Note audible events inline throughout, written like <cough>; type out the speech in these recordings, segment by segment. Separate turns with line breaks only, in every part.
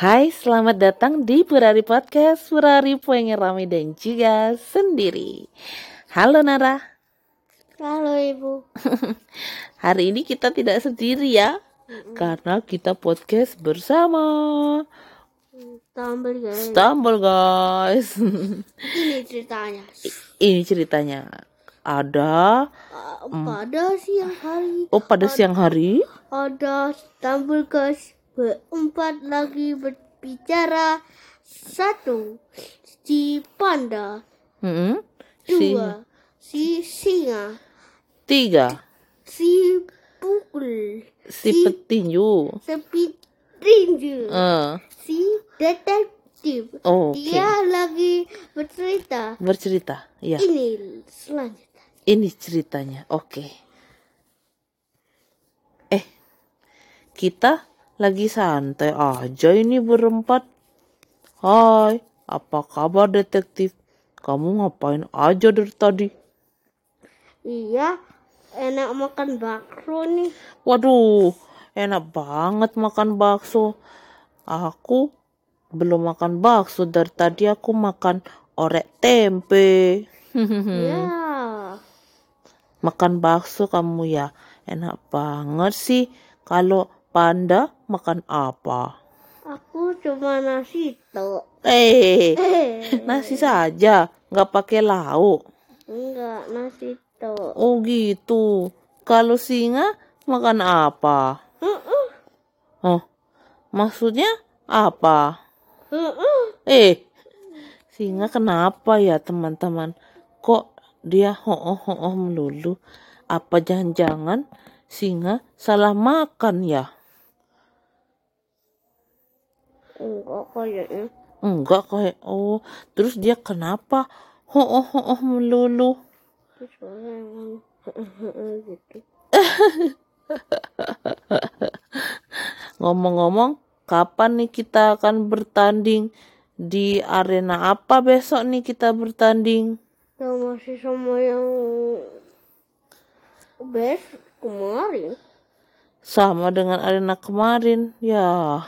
Hai, selamat datang di Purari Podcast. Purari pengen rame dan juga sendiri. Halo Nara.
Halo Ibu. <laughs>
Hari ini kita tidak sendiri ya Karena kita podcast bersama.
Tampil guys.
Stumble guys.
Ini ceritanya. <laughs>
Ini ceritanya. Ada
Uh, pada siang hari.
Oh pada siang hari?
Ada tampil guys berempat lagi berbicara. Satu si panda,
Mm-mm. Si
dua si singa,
Tiga
si pukul,
Si petinju
si tinju,
Eh,
si detektif.
Oke
Dia lagi bercerita.
Bercerita Ya
Ini selanjutnya.
Ini ceritanya, oke. Eh, kita lagi santai aja ini berempat. Hai, apa kabar detektif? Kamu ngapain aja dari tadi?
Iya, enak makan bakso nih.
Waduh, enak banget makan bakso. Aku belum makan bakso dari tadi aku makan orek tempe.
Ya, <laughs>
makan bakso kamu ya enak banget sih kalau panda makan apa?
Aku cuma nasi tok.
eh
Eh, <laughs>
nasi saja nggak pakai lauk.
Enggak nasi tok.
oh gitu. Kalau singa makan apa?
Heeh,
oh maksudnya apa?
Heeh.
eh singa kenapa ya teman-teman? Kok dia ho-oh melulu? Apa jangan-jangan singa salah makan ya
Enggak kayaknya.
Enggak kayak oh. Terus dia kenapa? Ho oh ho oh melulu. <laughs>
Gitu.
ngomong-ngomong kapan nih kita akan bertanding? Di arena apa besok nih kita bertanding?
Ya masih sama yang best kemarin.
sama dengan arena kemarin ya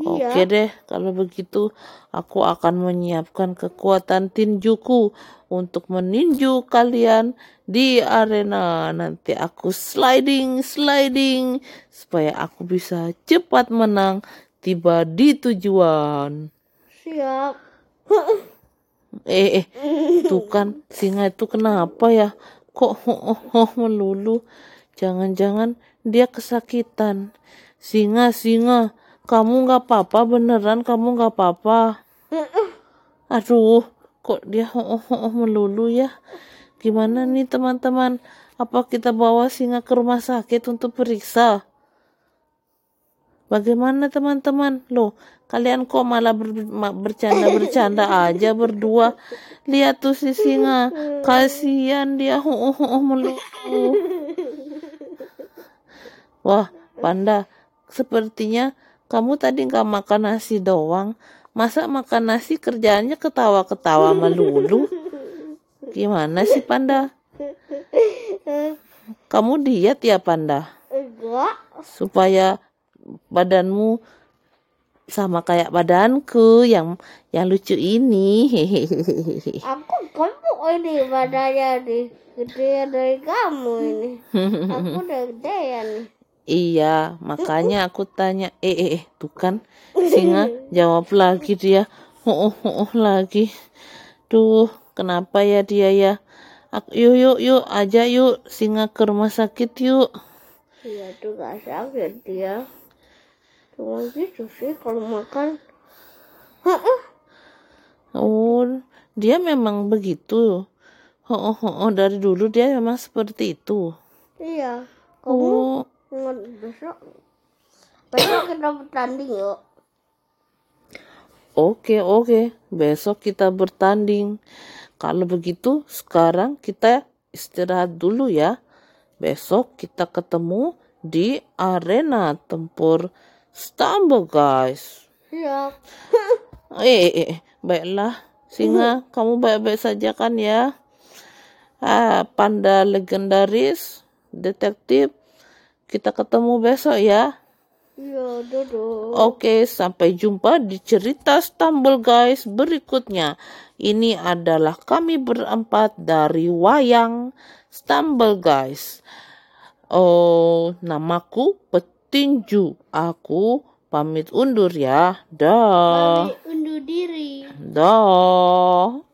Iya.
Oke deh, kalau begitu aku akan menyiapkan kekuatan tinjuku untuk meninju kalian di arena. Nanti aku sliding, sliding supaya aku bisa cepat menang tiba di tujuan.
Siap. <laughs>
Eh, eh, tuh kan singa itu kenapa ya? Kok oh, oh, oh, melulu? Jangan-jangan dia kesakitan. Singa, singa, kamu nggak apa-apa beneran? Kamu nggak apa-apa? Aduh, kok dia oh, oh, oh, melulu ya? Gimana nih teman-teman? Apa kita bawa singa ke rumah sakit untuk periksa? Bagaimana teman-teman? Loh, kalian kok malah ber- ma- bercanda-bercanda aja berdua? Lihat tuh si singa, kasihan dia oh, oh, oh, melulu. Wah, panda, sepertinya kamu tadi nggak makan nasi doang. Masa makan nasi kerjaannya ketawa-ketawa melulu? Gimana sih panda? Kamu diet ya panda?
Enggak.
Supaya badanmu sama kayak badanku yang yang lucu ini. <laughs>
Aku gemuk ini badannya nih. Gedean dari kamu ini. Aku udah gedean nih.
Iya, makanya aku tanya, eh, eh, eh, tuh kan <laughs> singa jawab lagi dia, oh, oh, oh, oh, lagi. Duh, kenapa ya dia ya? Aku, yuk, yuk, yuk, aja yuk, singa ke rumah sakit yuk.
Iya tuh gak sakit dia. Cuma gitu sih kalau makan.
Oh, dia memang begitu. Oh, oh, oh, oh, dari dulu dia memang seperti itu.
Iya. Kamu
Oh,
besok. Besok kita bertanding yuk.
oke, oke, besok kita bertanding. Kalau begitu, sekarang kita istirahat dulu ya. Besok kita ketemu di arena tempur Stumble, guys.
Siap. <laughs>
Eh, eh, eh, baiklah, singa, <laughs> kamu baik-baik saja kan ya? Ah, panda legendaris, detektif, kita ketemu besok ya.
Iya, duduk.
Oke, sampai jumpa di cerita Stumble guys berikutnya. Ini adalah kami berempat dari wayang Stumble guys. Oh, namaku Petinju. Aku pamit undur ya. Dah.
Kami undur diri.
Dah.